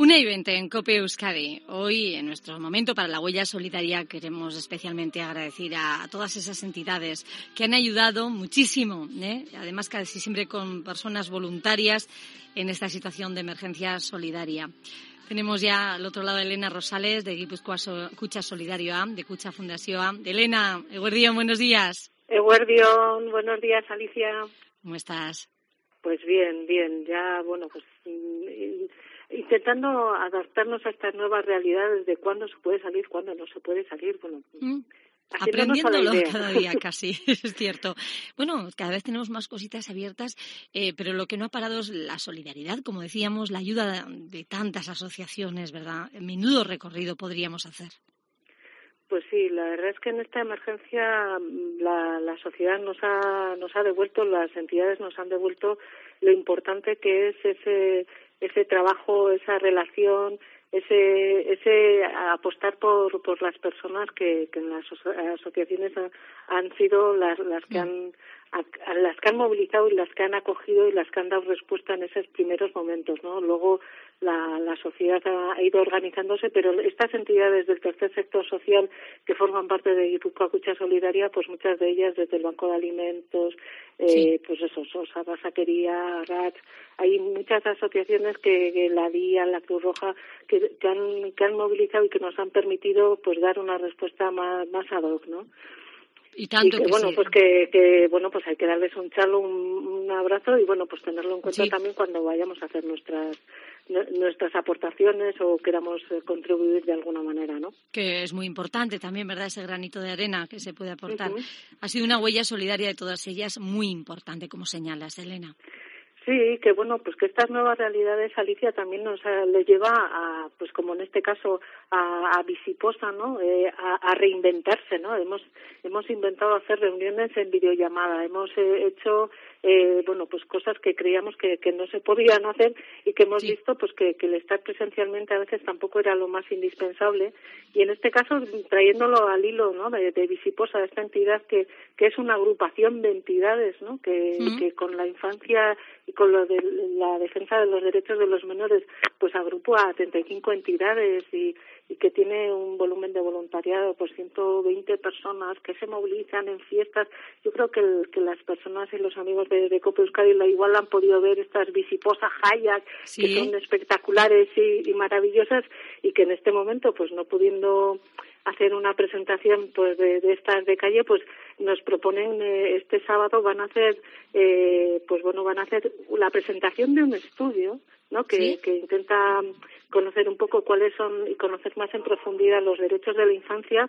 Una y veinte en Cope Euskadi. Hoy, en nuestro momento para la huella solidaria, queremos especialmente agradecer a, todas esas entidades que han ayudado muchísimo, ¿eh? además casi siempre con personas voluntarias en esta situación de emergencia solidaria. Tenemos ya al otro lado a Elena Rosales de Guipúzcoa Cucha Solidario A, de Cucha Fundación A. Elena, Eguardión, buenos días. Eguardión, buenos días, Alicia. ¿Cómo estás? Pues bien, bien. Ya, bueno, pues intentando adaptarnos a estas nuevas realidades de cuándo se puede salir, cuándo no se puede salir. Bueno, mm. Aprendiéndolo cada día casi, es cierto. Bueno, cada vez tenemos más cositas abiertas, eh, pero lo que no ha parado es la solidaridad, como decíamos, la ayuda de tantas asociaciones, ¿verdad? Menudo recorrido podríamos hacer. Pues sí, la verdad es que en esta emergencia mm, la, la sociedad nos ha, nos ha devuelto, las entidades nos han devuelto lo importante que es ese ese trabajo, esa relación, ese, ese apostar por, por las personas que, que en las asociaciones han sido las, las que mm. han a, las que han movilizado y las que han acogido y las que han dado respuesta en esos primeros momentos, ¿no? Luego la, la sociedad ha, ido organizándose, pero estas entidades del tercer sector social que forman parte de Guipúzcoa Cucha Solidaria, pues muchas de ellas desde el Banco de Alimentos, eh, pues eso, Sosa, Basaquería, RAT, hay muchas asociaciones que, la DIA, la Cruz Roja, que, que, han, que han movilizado y que nos han permitido pues dar una respuesta más, más ad hoc, ¿no? Y tanto que, bueno, pues que, que, bueno, pues hay que darles un chalo, un, abrazo y bueno, pues tenerlo en cuenta también cuando vayamos a hacer nuestras nuestras aportaciones o queramos eh, contribuir de alguna manera, ¿no? Que es muy importante también, ¿verdad? Ese granito de arena que se puede aportar. Ha sido una huella solidaria de todas ellas muy importante, como señalas, Elena. Sí, que bueno, pues que estas nuevas realidades, Alicia, también nos eh, le lleva a, pues como en este caso, a, a Visiposa, ¿no? Eh, a, reinventarse, ¿no? Hemos, hemos inventado hacer reuniones en videollamada, hemos eh, hecho eh, bueno, pues cosas que creíamos que, que no se podían hacer y que hemos visto pues que, que el estar presencialmente a veces tampoco era lo más indispensable y en este caso trayéndolo al hilo ¿no? de, de Visiposa, esta entidad que, que es una agrupación de entidades ¿no? que, que con la infancia y con lo de la defensa de los derechos de los menores pues agrupó a 35 entidades y, y que tiene un volumen de voluntariado por 120 personas que se movilizan en fiestas. Yo creo que, que las personas y los amigos de, Copa Euskadi la igual han podido ver estas visiposas hayas que son espectaculares y, y, maravillosas y que en este momento, pues no pudiendo hacer una presentación pues de, de estas de calle, pues nos proponen eh, este sábado van a hacer eh, pues bueno van a hacer la presentación de un estudio ¿no? Que, que intenta conocer un poco cuáles son y conocer más en profundidad los derechos de la infancia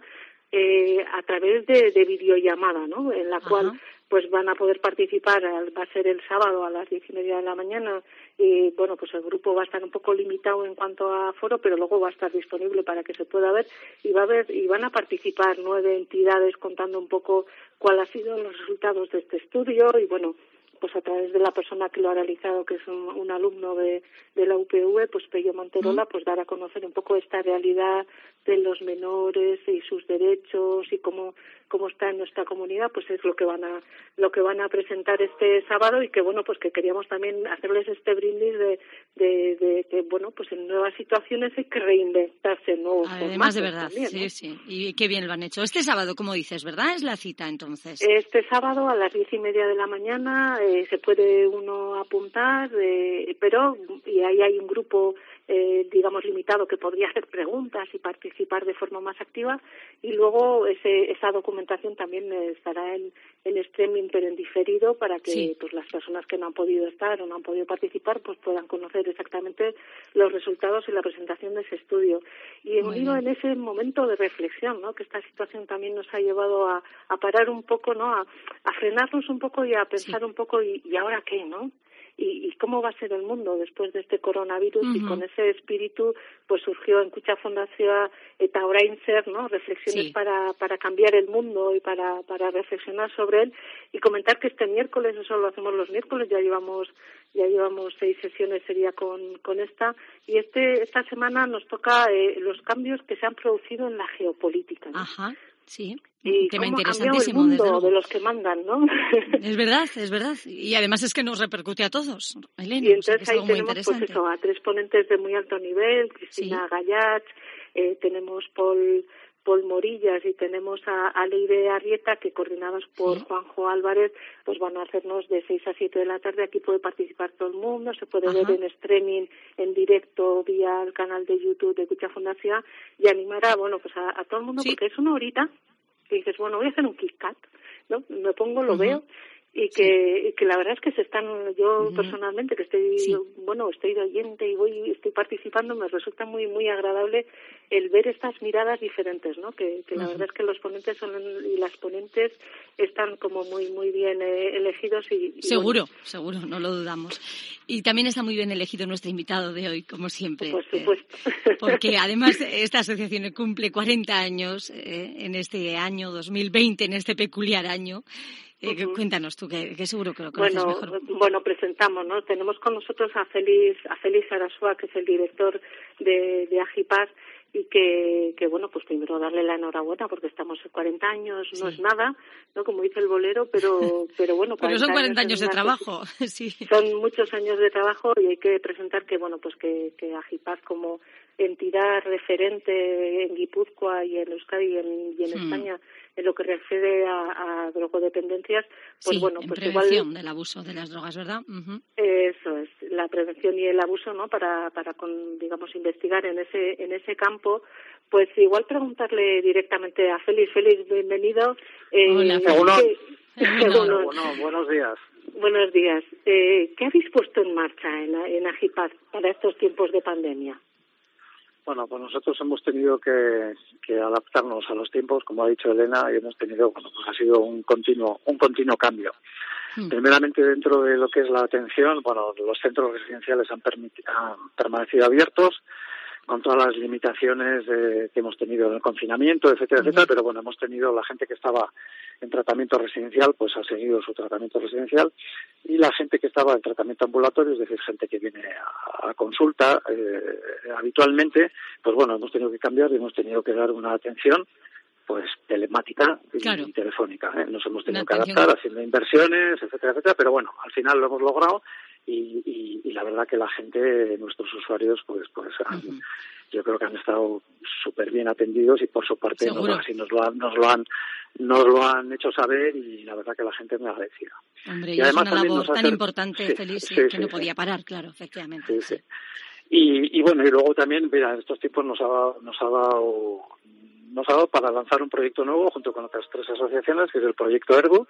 eh, a través de, de videollamada, ¿no? En la cual pues van a poder participar, va a ser el sábado a las diez y media de la mañana y bueno, pues el grupo va a estar un poco limitado en cuanto a foro, pero luego va a estar disponible para que se pueda ver y va a ver y van a participar nueve entidades contando un poco cuáles han sido los resultados de este estudio y bueno, pues a través de la persona que lo ha realizado, que es un, alumno de, de, la UPV, pues Pello Monterola, pues dar a conocer un poco esta realidad de los menores y sus derechos y cómo, cómo está en nuestra comunidad, pues es lo que van a, lo que van a presentar este sábado y que bueno, pues que queríamos también hacerles este brindis de, de, de que bueno, pues en nuevas situaciones hay que reinventarse nuevos Además de verdad, sí, sí, y qué bien lo han hecho. Este sábado, como dices, ¿verdad? Es la cita entonces. Este sábado a las diez y media de la mañana eh, se puede uno apuntar, eh, pero y ahí hay un grupo eh, digamos limitado que podría hacer preguntas y participar de forma más activa y luego ese, esa documentación también estará en, en streaming pero en diferido para que pues las personas que no han podido estar o no han podido participar pues puedan conocer exactamente los resultados y la presentación de ese estudio. Y unido en ese momento de reflexión no que esta situación también nos ha llevado a, a parar un poco no a, a frenarnos un poco y a pensar un poco y, y ahora qué no y, cómo va a ser el mundo después de este coronavirus y con ese espíritu pues surgió en Cucha Fundación eta Ser, ¿no? Reflexiones para, para cambiar el mundo y para, para reflexionar sobre él y comentar que este miércoles, eso lo hacemos los miércoles, ya llevamos ya llevamos seis sesiones sería con, con esta y este esta semana nos toca eh, los cambios que se han producido en la geopolítica. Ajá. Sí, y tema interesantísimo. El mundo de los que mandan, ¿no? Es verdad, es verdad. Y además es que nos repercute a todos, Elena. Y entonces ahí tenemos pues eso, a tres ponentes de muy alto nivel, Cristina Gallach, eh, tenemos Paul Paul Morillas y tenemos a, a Leire Arrieta, que coordinadas por Juanjo Álvarez, pues van a hacernos de 6 a 7 de la tarde. Aquí puede participar todo el mundo, se puede ver en streaming, en directo, vía el canal de YouTube de Cucha Fundación y animar a, bueno, pues a, todo el mundo, porque es una horita que dices, bueno, voy a hacer un Kit Kat, ¿no? Me pongo, lo veo y que, que la verdad es que se están yo personalmente que estoy bueno estoy de oyente y voy estoy participando me resulta muy muy agradable el ver estas miradas diferentes no que, que la verdad es que los ponentes son y las ponentes están como muy muy bien eh, elegidos y, seguro seguro no lo dudamos. Y también está muy bien elegido nuestro invitado de hoy como siempre. Por supuesto. porque además esta asociación cumple 40 años eh, en este año 2020 en este peculiar año eh, Cuéntanos tú, que, seguro que lo conoces bueno, mejor. Bueno, presentamos, ¿no? Tenemos con nosotros a Félix, a Félix Arasua, que es el director de, de Agipar, y que, que, bueno, pues primero darle la enhorabuena porque estamos en 40 años, no es nada, ¿no? Como dice el bolero, pero, pero bueno. pero son 40 años, de trabajo, sí. Son muchos años de trabajo y hay que presentar que, bueno, pues que, que Agipaz como entidad referente en Guipúzcoa y en Euskadi y en, y en hmm. España en lo que refiere a, a drogodependencias, pues bueno, pues prevención del abuso de las drogas, ¿verdad? Eso es, la prevención y el abuso, ¿no? Para, para con, digamos, investigar en ese, en ese campo, pues igual preguntarle directamente a Félix. Félix, bienvenido. Eh, Hola, bueno, buenos días. Buenos días. Eh, ¿Qué habéis puesto en marcha en, en Agipaz para estos tiempos de pandemia? Bueno, pues nosotros hemos tenido que, adaptarnos a los tiempos, como ha dicho Elena, y hemos tenido, bueno, pues ha sido un continuo, un continuo cambio. Hmm. Primeramente, dentro de lo que es la atención, bueno, los centros residenciales han, han permanecido abiertos, con todas las limitaciones que hemos tenido en el confinamiento, etcétera, etcétera, pero bueno, hemos tenido la gente que estaba en tratamiento residencial, pues ha seguido su tratamiento residencial, y la gente que estaba en tratamiento ambulatorio, es decir, gente que viene a, consulta eh, habitualmente, pues bueno, hemos tenido que cambiar y hemos tenido que dar una atención pues telemática y, telefónica. ¿eh? Nos hemos tenido que adaptar haciendo inversiones, etcétera, etcétera, pero bueno, al final lo hemos logrado y, y, la verdad que la gente, nuestros usuarios, pues, pues yo creo que han estado súper bien atendidos y por su parte nos, así nos lo han, nos lo han, nos lo han hecho saber y la verdad que la gente me agradecida. Hombre, y, además es una labor tan importante, feliz, que no podía parar, claro, efectivamente. Y, y bueno, y luego también, mira, estos tiempos nos ha, nos ha dado nos ha dado para lanzar un proyecto nuevo junto con otras tres asociaciones, que es el proyecto Ergo,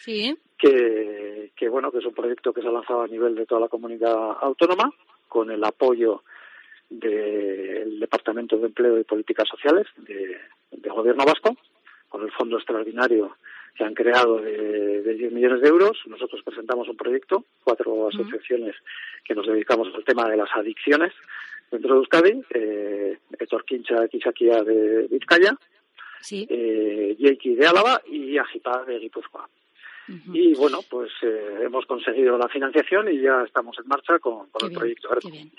Sí. Que, que, bueno, que es un proyecto que se ha lanzado a nivel de toda la comunidad autónoma, con el apoyo del Departamento de Empleo y Políticas Sociales de, Gobierno Vasco, con el fondo extraordinario que han creado de, de 10 millones de euros. Nosotros presentamos un proyecto, cuatro asociaciones que nos dedicamos al tema de las adicciones dentro de Euskadi, eh, Etorquincha Quichaquia de Vizcaya, sí. eh, de Álava y Agipá de Guipúzcoa. Y bueno, pues eh, hemos conseguido la financiación y ya estamos en marcha con, el proyecto. Qué bien.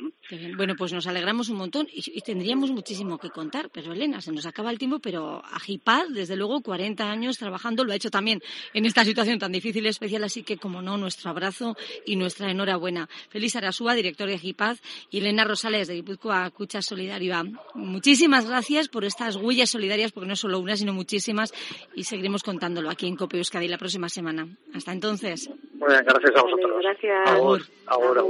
Bueno, pues nos alegramos un montón y, tendríamos muchísimo que contar, pero Elena, se nos acaba el tiempo, pero Agipad, desde luego, 40 años trabajando, lo ha hecho también en esta situación tan difícil y especial, así que, como no, nuestro abrazo y nuestra enhorabuena. Feliz Arasúa, director de Agipad, y Elena Rosales, de Guipúzcoa Cucha Solidaria. Muchísimas gracias por estas huellas solidarias, porque no solo una, sino muchísimas, y seguiremos contándolo aquí en Cope Euskadi la próxima semana. Hasta entonces. Muy bien, gracias a vosotros. gracias. Ahora, ahora.